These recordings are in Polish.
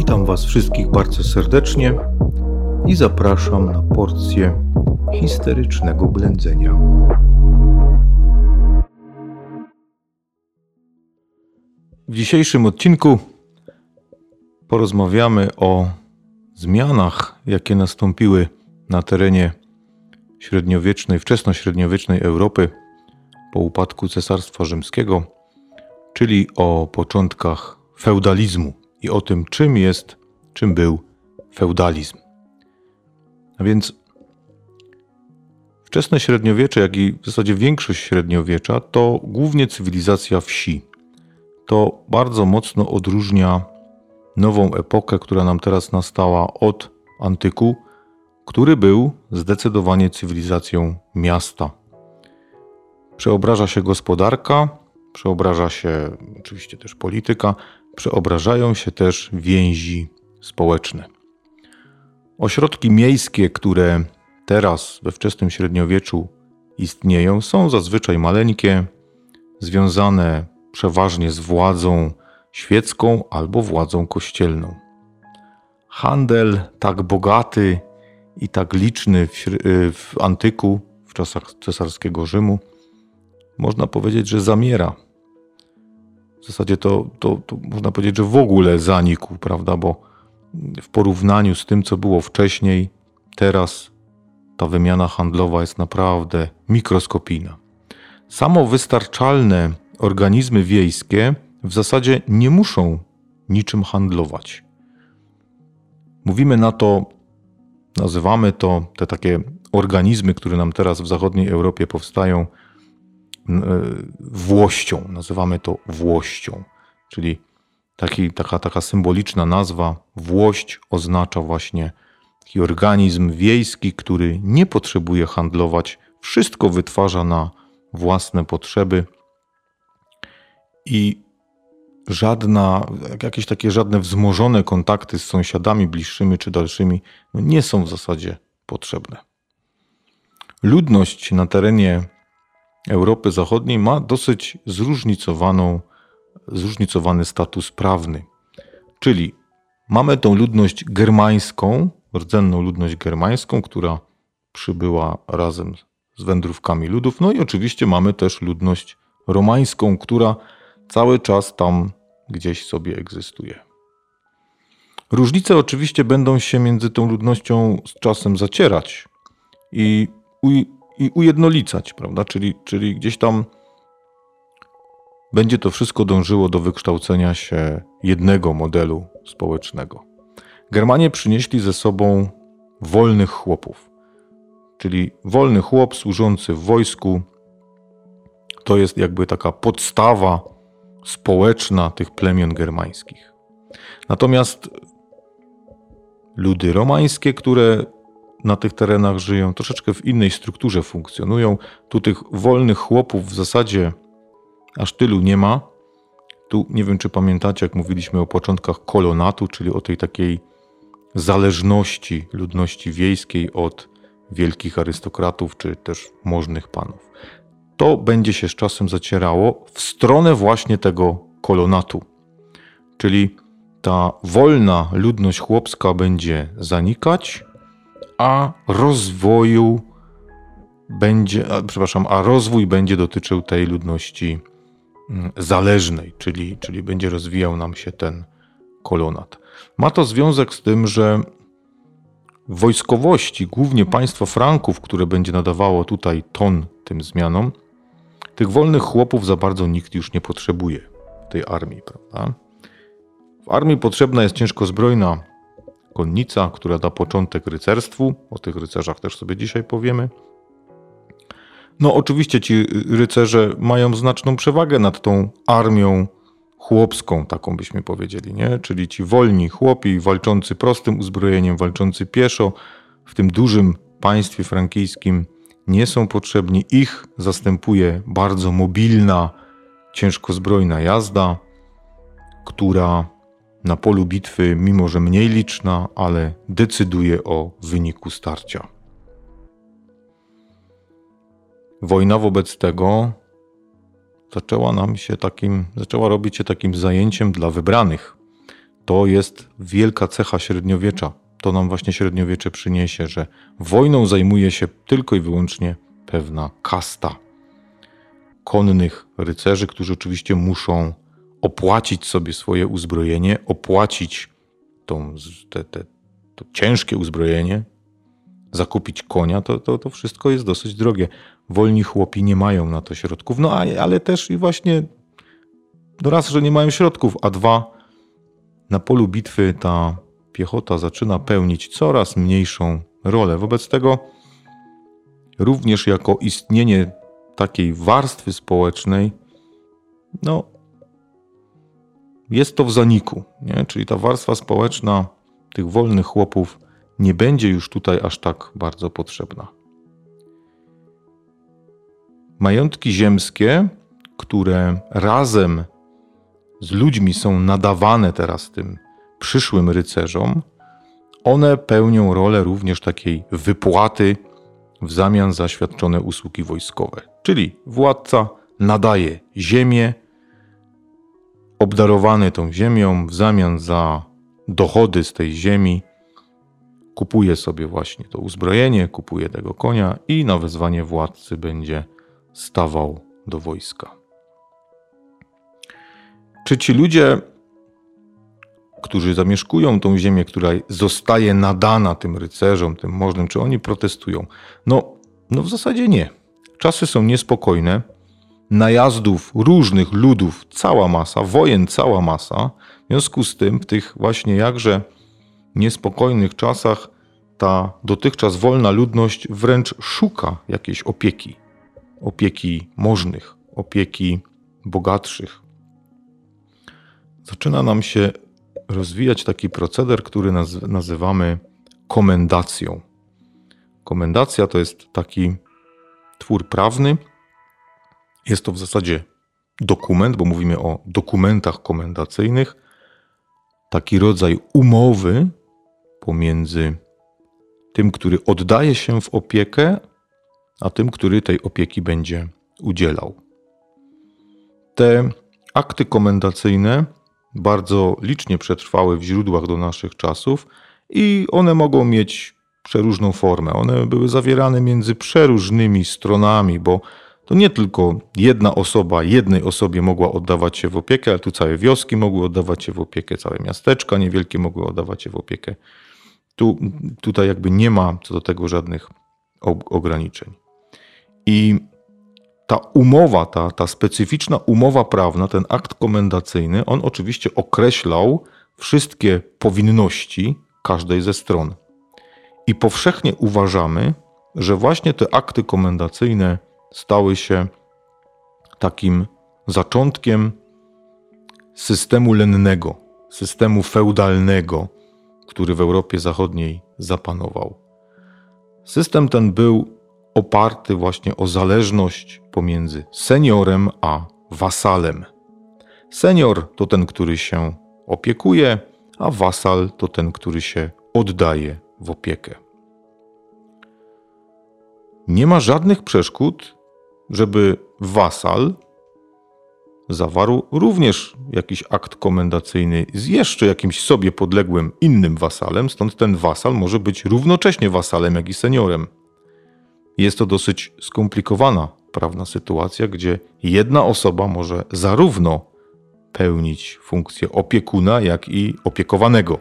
Witam Was wszystkich bardzo serdecznie i zapraszam na porcję histerycznego blędzenia. W dzisiejszym odcinku porozmawiamy o zmianach, jakie nastąpiły na terenie średniowiecznej, wczesnośredniowiecznej Europy po upadku Cesarstwa Rzymskiego, czyli o początkach feudalizmu i o tym, czym jest, czym był feudalizm. A więc wczesne średniowiecze, jak i w zasadzie większość średniowiecza, to głównie cywilizacja wsi. To bardzo mocno odróżnia nową epokę, która nam teraz nastała od antyku, który był zdecydowanie cywilizacją miasta. Przeobraża się gospodarka, przeobraża się oczywiście też polityka, przeobrażają się też więzi społeczne. Ośrodki miejskie, które teraz we wczesnym średniowieczu istnieją, są zazwyczaj maleńkie, związane przeważnie z władzą świecką albo władzą kościelną. Handel tak bogaty i tak liczny w, w antyku, w czasach cesarskiego Rzymu, można powiedzieć, że zamiera. W zasadzie to, to, to można powiedzieć, że w ogóle zanikł, prawda? Bo w porównaniu z tym, co było wcześniej, teraz ta wymiana handlowa jest naprawdę mikroskopijna. Samowystarczalne organizmy wiejskie w zasadzie nie muszą niczym handlować. Mówimy na to, nazywamy to, te takie organizmy, które nam teraz w zachodniej Europie powstają, włością. Nazywamy to włością, czyli taki, taka, taka symboliczna nazwa. Włość oznacza właśnie taki organizm wiejski, który nie potrzebuje handlować, wszystko wytwarza na własne potrzeby i żadna, jakieś takie żadne wzmożone kontakty z sąsiadami bliższymi czy dalszymi no nie są w zasadzie potrzebne. Ludność na terenie Europy Zachodniej ma dosyć zróżnicowaną, zróżnicowany status prawny. Czyli mamy tą ludność germańską, rdzenną ludność germańską, która przybyła razem z wędrówkami ludów. No i oczywiście mamy też ludność romańską, która cały czas tam gdzieś sobie egzystuje. Różnice oczywiście będą się między tą ludnością z czasem zacierać i, i ujednolicać, prawda? Czyli, czyli gdzieś tam będzie to wszystko dążyło do wykształcenia się jednego modelu społecznego. Germanie przynieśli ze sobą wolnych chłopów, czyli wolny chłop służący w wojsku to jest jakby taka podstawa społeczna tych plemion germańskich. Natomiast ludy romańskie, które na tych terenach żyją, troszeczkę w innej strukturze funkcjonują. Tu tych wolnych chłopów w zasadzie aż tylu nie ma. Tu nie wiem, czy pamiętacie, jak mówiliśmy o początkach kolonatu, czyli o tej takiej zależności ludności wiejskiej od wielkich arystokratów czy też możnych panów to będzie się z czasem zacierało w stronę właśnie tego kolonatu. Czyli ta wolna ludność chłopska będzie zanikać, a rozwoju będzie, a, przepraszam, a rozwój będzie dotyczył tej ludności mm, zależnej, czyli, czyli będzie rozwijał nam się ten kolonat. Ma to związek z tym, że wojskowości, głównie państwo Franków, które będzie nadawało tutaj ton tym zmianom, tych wolnych chłopów za bardzo nikt już nie potrzebuje w tej armii, prawda? W armii potrzebna jest ciężko zbrojna konnica, która da początek rycerstwu. O tych rycerzach też sobie dzisiaj powiemy. No, oczywiście ci rycerze mają znaczną przewagę nad tą armią chłopską, taką byśmy powiedzieli, nie? Czyli ci wolni chłopi, walczący prostym uzbrojeniem, walczący pieszo w tym dużym państwie frankijskim nie są potrzebni. Ich zastępuje bardzo mobilna, ciężkozbrojna jazda, która na polu bitwy, mimo że mniej liczna, ale decyduje o wyniku starcia. Wojna wobec tego zaczęła nam się takim, zaczęła robić się takim zajęciem dla wybranych. To jest wielka cecha średniowiecza. To nam właśnie średniowiecze przyniesie, że wojną zajmuje się tylko i wyłącznie pewna kasta konnych rycerzy, którzy oczywiście muszą opłacić sobie swoje uzbrojenie, opłacić tą, te, te, to ciężkie uzbrojenie, zakupić konia, to, to, to wszystko jest dosyć drogie. Wolni chłopi nie mają na to środków, no ale też i właśnie no raz, że nie mają środków, a dwa, na polu bitwy ta piechota zaczyna pełnić coraz mniejszą rolę. Wobec tego również jako istnienie takiej warstwy społecznej, no, jest to w zaniku. Nie? Czyli ta warstwa społeczna tych wolnych chłopów nie będzie już tutaj aż tak bardzo potrzebna. Majątki ziemskie, które razem z ludźmi są nadawane teraz tym przyszłym rycerzom, one pełnią rolę również takiej wypłaty w zamian za świadczone usługi wojskowe. Czyli władca nadaje ziemię, obdarowany tą ziemią w zamian za dochody z tej ziemi, kupuje sobie właśnie to uzbrojenie, kupuje tego konia i na wezwanie władcy będzie stawał do wojska. Czy ci ludzie, którzy zamieszkują tą ziemię, która zostaje nadana tym rycerzom, tym możnym, czy oni protestują? No, no w zasadzie nie. Czasy są niespokojne, najazdów różnych ludów cała masa, wojen cała masa. W związku z tym, w tych właśnie jakże niespokojnych czasach, ta dotychczas wolna ludność wręcz szuka jakiejś opieki. Opieki możnych, opieki bogatszych. Zaczyna nam się rozwijać taki proceder, który nazywamy komendacją. Komendacja to jest taki twór prawny. Jest to w zasadzie dokument, bo mówimy o dokumentach komendacyjnych, taki rodzaj umowy pomiędzy tym, który oddaje się w opiekę, a tym, który tej opieki będzie udzielał. Te akty komendacyjne bardzo licznie przetrwały w źródłach do naszych czasów i one mogą mieć przeróżną formę. One były zawierane między przeróżnymi stronami, bo to nie tylko jedna osoba jednej osobie mogła oddawać się w opiekę, ale tu całe wioski mogły oddawać się w opiekę, całe miasteczka niewielkie mogły oddawać się w opiekę. Tu, tutaj jakby nie ma co do tego żadnych ograniczeń. I ta umowa, ta, ta specyficzna umowa prawna, ten akt komendacyjny, on oczywiście określał wszystkie powinności każdej ze stron. I powszechnie uważamy, że właśnie te akty komendacyjne stały się takim zaczątkiem systemu lennego, systemu feudalnego, który w Europie Zachodniej zapanował. System ten był oparty właśnie o zależność pomiędzy seniorem a wasalem. Senior to ten, który się opiekuje, a wasal to ten, który się oddaje w opiekę. Nie ma żadnych przeszkód, żeby wasal zawarł również jakiś akt komendacyjny z jeszcze jakimś sobie podległym innym wasalem, stąd ten wasal może być równocześnie wasalem, jak i seniorem. Jest to dosyć skomplikowana prawna sytuacja, gdzie jedna osoba może zarówno pełnić funkcję opiekuna, jak i opiekowanego.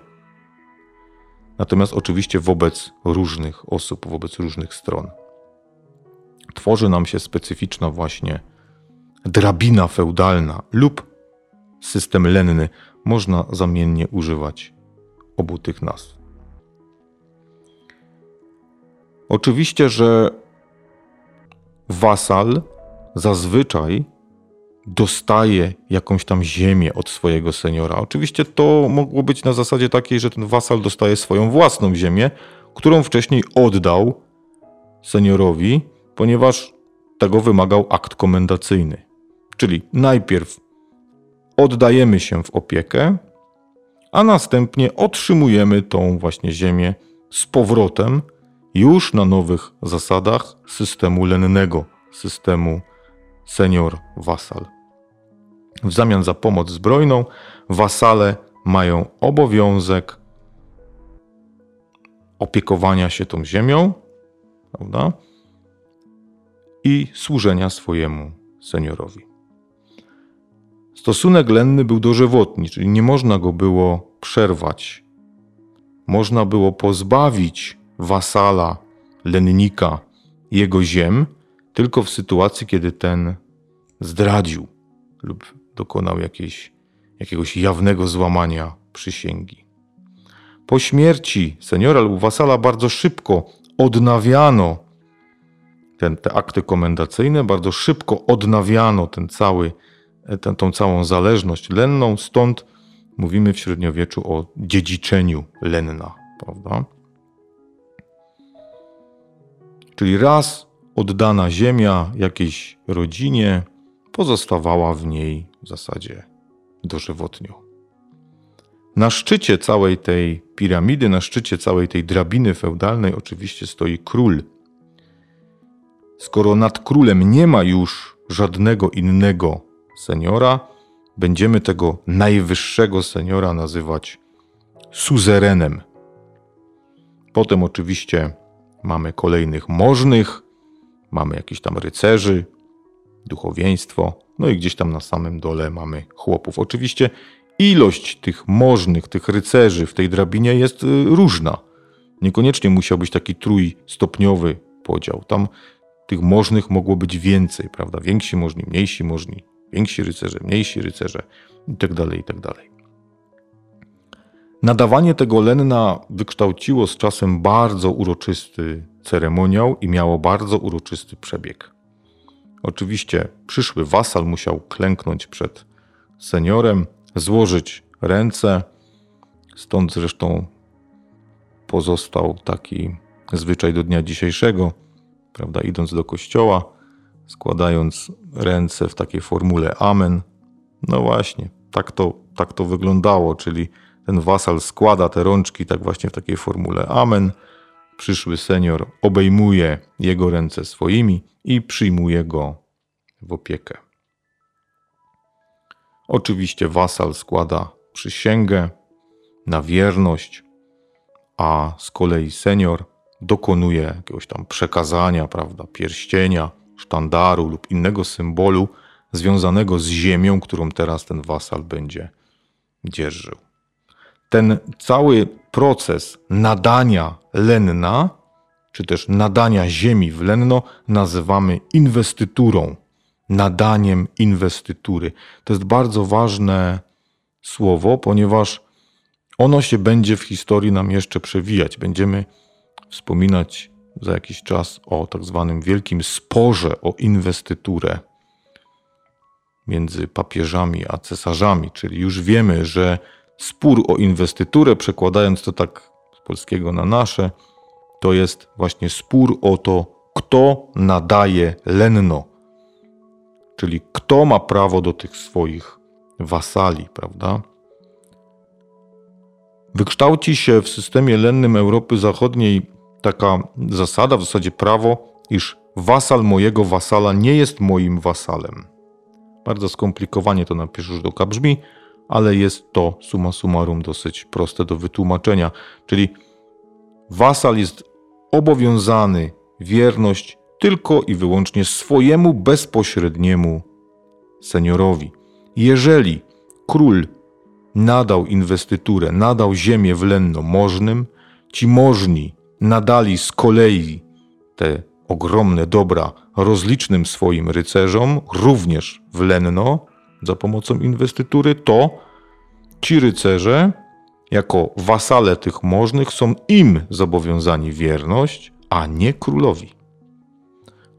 Natomiast oczywiście wobec różnych osób, wobec różnych stron. Tworzy nam się specyficzna właśnie drabina feudalna lub system lenny. Można zamiennie używać obu tych nazw. Oczywiście, że wasal zazwyczaj dostaje jakąś tam ziemię od swojego seniora. Oczywiście to mogło być na zasadzie takiej, że ten wasal dostaje swoją własną ziemię, którą wcześniej oddał seniorowi, ponieważ tego wymagał akt komendacyjny. Czyli najpierw oddajemy się w opiekę, a następnie otrzymujemy tą właśnie ziemię z powrotem już na nowych zasadach systemu lennego, systemu senior-wasal. W zamian za pomoc zbrojną wasale mają obowiązek opiekowania się tą ziemią, prawda? I służenia swojemu seniorowi. Stosunek lenny był dożywotni, czyli nie można go było przerwać. Można było pozbawić wasala, lennika jego ziem tylko w sytuacji, kiedy ten zdradził lub dokonał jakiegoś jawnego złamania przysięgi. Po śmierci seniora lub wasala bardzo szybko odnawiano ten, te akty komendacyjne, bardzo szybko odnawiano ten cały, ten, tą całą zależność lenną, stąd mówimy w średniowieczu o dziedziczeniu lenna, prawda? Czyli raz oddana ziemia jakiejś rodzinie pozostawała w niej w zasadzie dożywotnio. Na szczycie całej tej piramidy, na szczycie całej tej drabiny feudalnej oczywiście stoi król. Skoro nad królem nie ma już żadnego innego seniora, będziemy tego najwyższego seniora nazywać suzerenem. Potem oczywiście mamy kolejnych możnych, mamy jakichś tam rycerzy, duchowieństwo, no i gdzieś tam na samym dole mamy chłopów. Oczywiście ilość tych możnych, tych rycerzy w tej drabinie jest y, różna. Niekoniecznie musiał być taki trójstopniowy podział. Tam tych możnych mogło być więcej, prawda? Więksi możni, mniejsi możni, więksi rycerze, mniejsi rycerze itd., tak itd. Tak Nadawanie tego Lenna wykształciło z czasem bardzo uroczysty ceremoniał i miało bardzo uroczysty przebieg. Oczywiście przyszły wasal musiał klęknąć przed seniorem, złożyć ręce. Stąd zresztą pozostał taki zwyczaj do dnia dzisiejszego, prawda, idąc do kościoła, składając ręce w takiej formule Amen. No właśnie, tak to, tak to wyglądało, czyli ten wasal składa te rączki tak właśnie w takiej formule Amen. Przyszły senior obejmuje jego ręce swoimi i przyjmuje go w opiekę. Oczywiście wasal składa przysięgę na wierność, a z kolei senior dokonuje jakiegoś tam przekazania, prawda, pierścienia, sztandaru lub innego symbolu związanego z ziemią, którą teraz ten wasal będzie dzierżył. Ten cały proces nadania lenna, czy też nadania ziemi w lenno, nazywamy inwestyturą nadaniem inwestytury. To jest bardzo ważne słowo, ponieważ ono się będzie w historii nam jeszcze przewijać. Będziemy wspominać za jakiś czas o tak zwanym wielkim sporze o inwestyturę między papieżami a cesarzami, czyli już wiemy, że spór o inwestyturę, przekładając to tak z polskiego na nasze, to jest właśnie spór o to, kto nadaje lenno czyli kto ma prawo do tych swoich wasali, prawda? Wykształci się w systemie lennym Europy Zachodniej taka zasada, w zasadzie prawo, iż wasal mojego wasala nie jest moim wasalem. Bardzo skomplikowanie to na pierwszy rzut oka brzmi, ale jest to summa summarum dosyć proste do wytłumaczenia. Czyli wasal jest obowiązany wierność tylko i wyłącznie swojemu bezpośredniemu seniorowi. Jeżeli król nadał inwestyturę, nadał ziemię w Lenno możnym, ci możni nadali z kolei te ogromne dobra rozlicznym swoim rycerzom, również w Lenno, za pomocą inwestytury, to ci rycerze, jako wasale tych możnych, są im zobowiązani wierność, a nie królowi.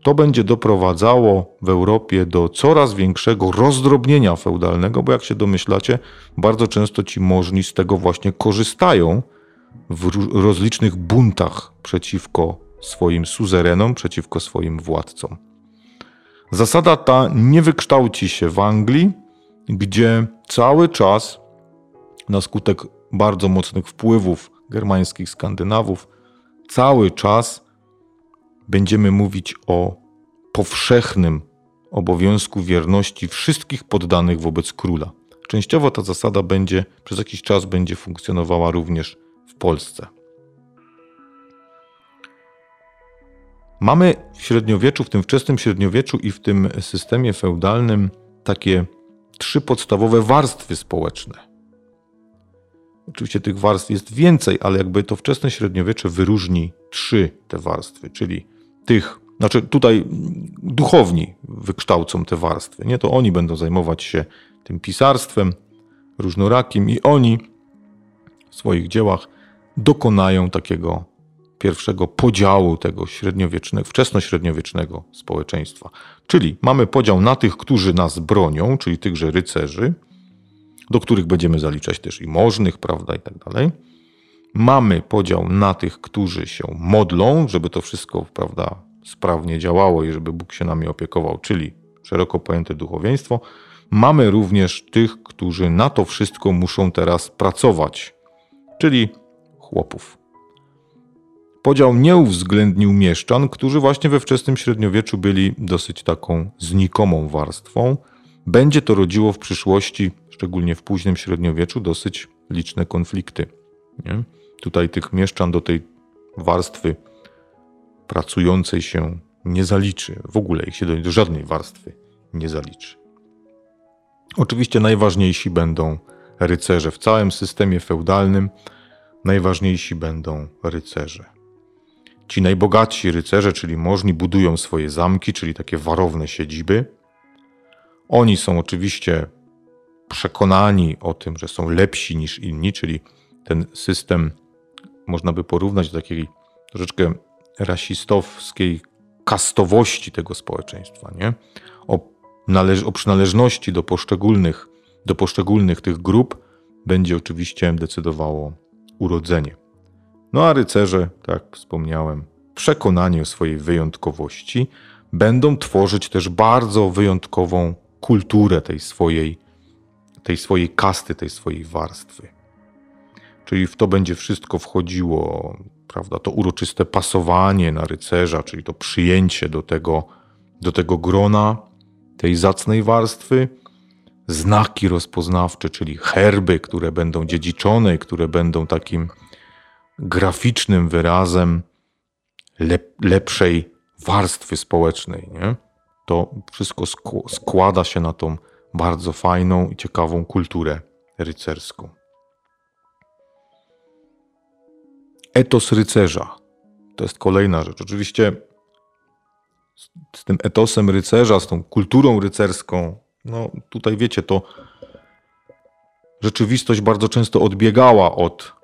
To będzie doprowadzało w Europie do coraz większego rozdrobnienia feudalnego, bo jak się domyślacie, bardzo często ci możni z tego właśnie korzystają w rozlicznych buntach przeciwko swoim suzerenom, przeciwko swoim władcom. Zasada ta nie wykształci się w Anglii, gdzie cały czas na skutek bardzo mocnych wpływów germańskich Skandynawów, cały czas będziemy mówić o powszechnym obowiązku wierności wszystkich poddanych wobec króla. częściowo ta zasada będzie przez jakiś czas będzie funkcjonowała również Polsce. Mamy w średniowieczu, w tym wczesnym średniowieczu i w tym systemie feudalnym takie trzy podstawowe warstwy społeczne. Oczywiście tych warstw jest więcej, ale jakby to wczesne średniowiecze wyróżni trzy te warstwy, czyli tych, znaczy tutaj duchowni wykształcą te warstwy, nie? To oni będą zajmować się tym pisarstwem różnorakim i oni w swoich dziełach dokonają takiego pierwszego podziału tego średniowiecznego, wczesnośredniowiecznego społeczeństwa. Czyli mamy podział na tych, którzy nas bronią, czyli tychże rycerzy, do których będziemy zaliczać też i możnych, prawda, i tak dalej. Mamy podział na tych, którzy się modlą, żeby to wszystko, prawda, sprawnie działało i żeby Bóg się nami opiekował, czyli szeroko pojęte duchowieństwo. Mamy również tych, którzy na to wszystko muszą teraz pracować, czyli chłopów. Podział nie uwzględnił mieszczan, którzy właśnie we wczesnym średniowieczu byli dosyć taką znikomą warstwą. Będzie to rodziło w przyszłości, szczególnie w późnym średniowieczu, dosyć liczne konflikty. Nie? Tutaj tych mieszczan do tej warstwy pracującej się nie zaliczy. W ogóle ich się do, żadnej warstwy nie zaliczy. Oczywiście najważniejsi będą rycerze. W całym systemie feudalnym najważniejsi będą rycerze. Ci najbogatsi rycerze, czyli możni, budują swoje zamki, czyli takie warowne siedziby. Oni są oczywiście przekonani o tym, że są lepsi niż inni, czyli ten system można by porównać do takiej troszeczkę rasistowskiej kastowości tego społeczeństwa, nie? O, należ- o przynależności do poszczególnych, do poszczególnych tych grup będzie oczywiście decydowało urodzenie. No a rycerze, tak jak wspomniałem, przekonani o swojej wyjątkowości, będą tworzyć też bardzo wyjątkową kulturę tej swojej, tej swojej kasty, tej swojej warstwy. Czyli w to będzie wszystko wchodziło, prawda, to uroczyste pasowanie na rycerza, czyli to przyjęcie do tego, do tego grona, tej zacnej warstwy, znaki rozpoznawcze, czyli herby, które będą dziedziczone, które będą takim graficznym wyrazem lep, lepszej warstwy społecznej. Nie? To wszystko składa się na tą bardzo fajną i ciekawą kulturę rycerską. Etos rycerza to jest kolejna rzecz. Oczywiście z tym etosem rycerza, z tą kulturą rycerską, no tutaj wiecie, to rzeczywistość bardzo często odbiegała od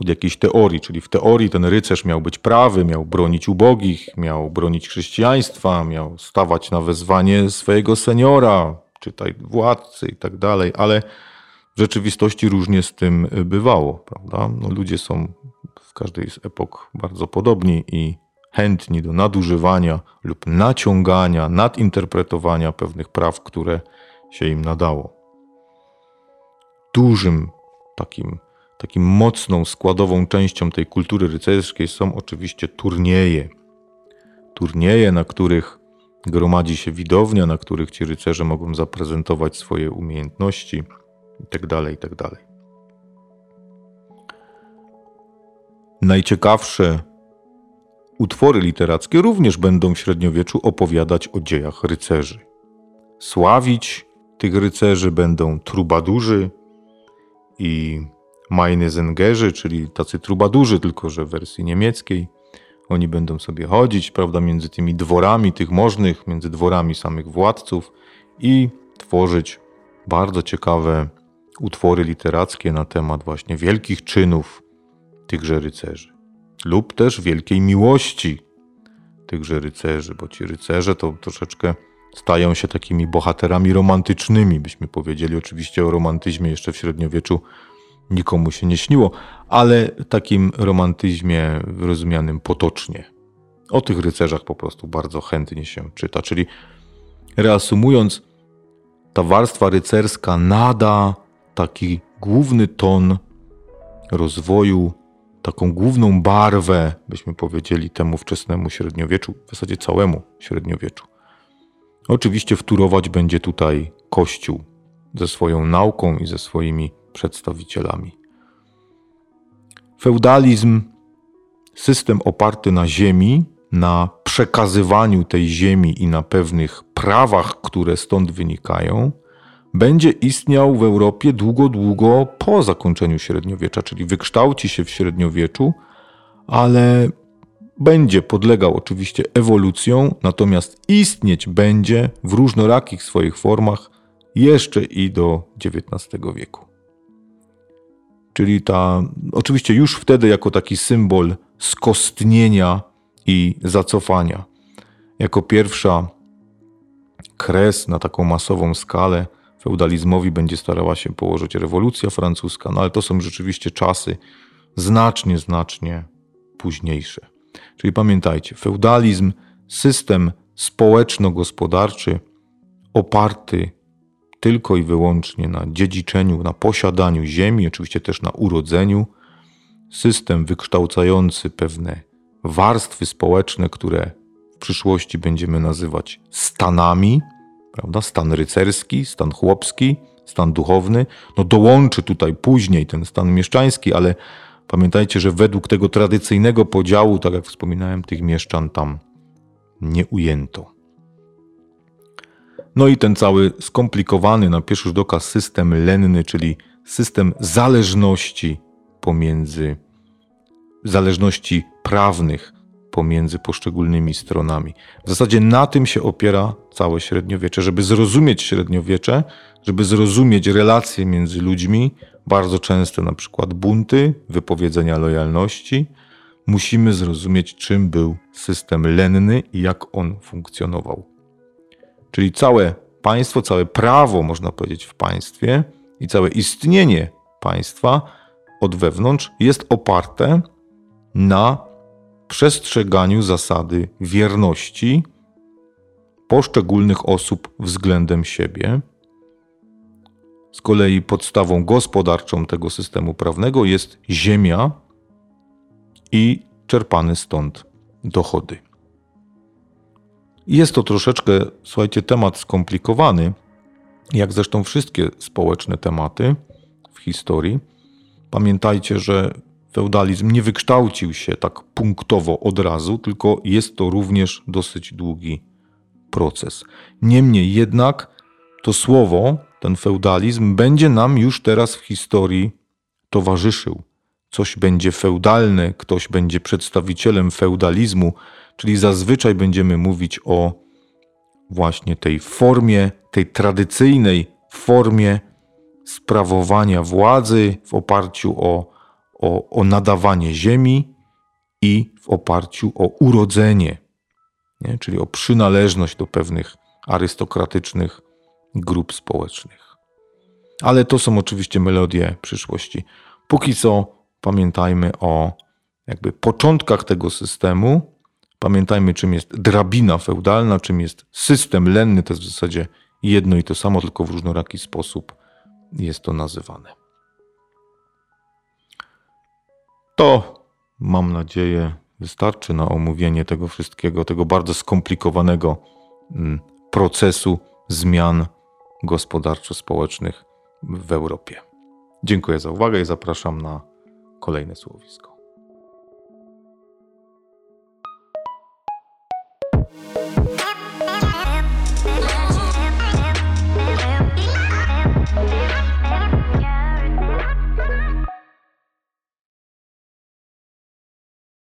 od jakiejś teorii, czyli w teorii ten rycerz miał być prawy, miał bronić ubogich, miał bronić chrześcijaństwa, miał stawać na wezwanie swojego seniora, czytaj władcy i tak dalej, ale w rzeczywistości różnie z tym bywało, prawda? No, ludzie są w każdej z epok bardzo podobni i chętni do nadużywania lub naciągania, nadinterpretowania pewnych praw, które się im nadało. Dużym takim takim mocną, składową częścią tej kultury rycerskiej są oczywiście turnieje. Turnieje, na których gromadzi się widownia, na których ci rycerze mogą zaprezentować swoje umiejętności itd. Itd. Najciekawsze utwory literackie również będą w średniowieczu opowiadać o dziejach rycerzy. Sławić tych rycerzy będą trubadurzy i Majny czyli tacy trubadurzy, tylko że w wersji niemieckiej. Oni będą sobie chodzić, prawda, między tymi dworami tych możnych, między dworami samych władców i tworzyć bardzo ciekawe utwory literackie na temat właśnie wielkich czynów tychże rycerzy. Lub też wielkiej miłości tychże rycerzy, bo ci rycerze to troszeczkę stają się takimi bohaterami romantycznymi, byśmy powiedzieli. Oczywiście o romantyzmie jeszcze w średniowieczu nikomu się nie śniło, ale takim romantyzmie rozumianym potocznie. O tych rycerzach po prostu bardzo chętnie się czyta. Czyli reasumując, ta warstwa rycerska nada taki główny ton rozwoju, taką główną barwę, byśmy powiedzieli, temu wczesnemu średniowieczu, w zasadzie całemu średniowieczu. Oczywiście wturować będzie tutaj Kościół, ze swoją nauką i ze swoimi przedstawicielami. Feudalizm, system oparty na ziemi, na przekazywaniu tej ziemi i na pewnych prawach, które stąd wynikają, będzie istniał w Europie długo, długo po zakończeniu średniowiecza, czyli wykształci się w średniowieczu, ale będzie podlegał oczywiście ewolucją, natomiast istnieć będzie w różnorakich swoich formach jeszcze i do XIX wieku. Czyli ta, oczywiście już wtedy jako taki symbol skostnienia i zacofania. Jako pierwsza kres na taką masową skalę feudalizmowi będzie starała się położyć rewolucja francuska, no ale to są rzeczywiście czasy znacznie, znacznie późniejsze. Czyli pamiętajcie, feudalizm, system społeczno-gospodarczy oparty tylko i wyłącznie na dziedziczeniu, na posiadaniu ziemi, oczywiście też na urodzeniu, system wykształcający pewne warstwy społeczne, które w przyszłości będziemy nazywać stanami, prawda? Stan rycerski, stan chłopski, stan duchowny. No dołączy tutaj później ten stan mieszczański, ale pamiętajcie, że według tego tradycyjnego podziału, tak jak wspominałem, tych mieszczan tam nie ujęto. No i ten cały skomplikowany na pierwszy rzut oka system lenny, czyli system zależności pomiędzy zależności prawnych pomiędzy poszczególnymi stronami. W zasadzie na tym się opiera całe średniowiecze. Żeby zrozumieć średniowiecze, żeby zrozumieć relacje między ludźmi, bardzo często na przykład bunty, wypowiedzenia lojalności, musimy zrozumieć, czym był system lenny i jak on funkcjonował. Czyli całe państwo, całe prawo, można powiedzieć, w państwie i całe istnienie państwa od wewnątrz jest oparte na przestrzeganiu zasady wierności poszczególnych osób względem siebie. Z kolei podstawą gospodarczą tego systemu prawnego jest ziemia i czerpane stąd dochody. Jest to troszeczkę, słuchajcie, temat skomplikowany, jak zresztą wszystkie społeczne tematy w historii. Pamiętajcie, że feudalizm nie wykształcił się tak punktowo od razu, tylko jest to również dosyć długi proces. Niemniej jednak to słowo, ten feudalizm, będzie nam już teraz w historii towarzyszył. Coś będzie feudalne, ktoś będzie przedstawicielem feudalizmu, czyli zazwyczaj będziemy mówić o właśnie tej formie, tej tradycyjnej formie sprawowania władzy w oparciu o o, o nadawanie ziemi i w oparciu o urodzenie, nie? czyli o przynależność do pewnych arystokratycznych grup społecznych. Ale to są oczywiście melodie przyszłości. Póki co pamiętajmy o jakby początkach tego systemu. Pamiętajmy, czym jest drabina feudalna, czym jest system lenny. To jest w zasadzie jedno i to samo, tylko w różnoraki sposób jest to nazywane. To mam nadzieję wystarczy na omówienie tego wszystkiego, tego bardzo skomplikowanego mm, procesu zmian gospodarczo-społecznych w Europie. Dziękuję za uwagę i zapraszam na kolejne słowisko.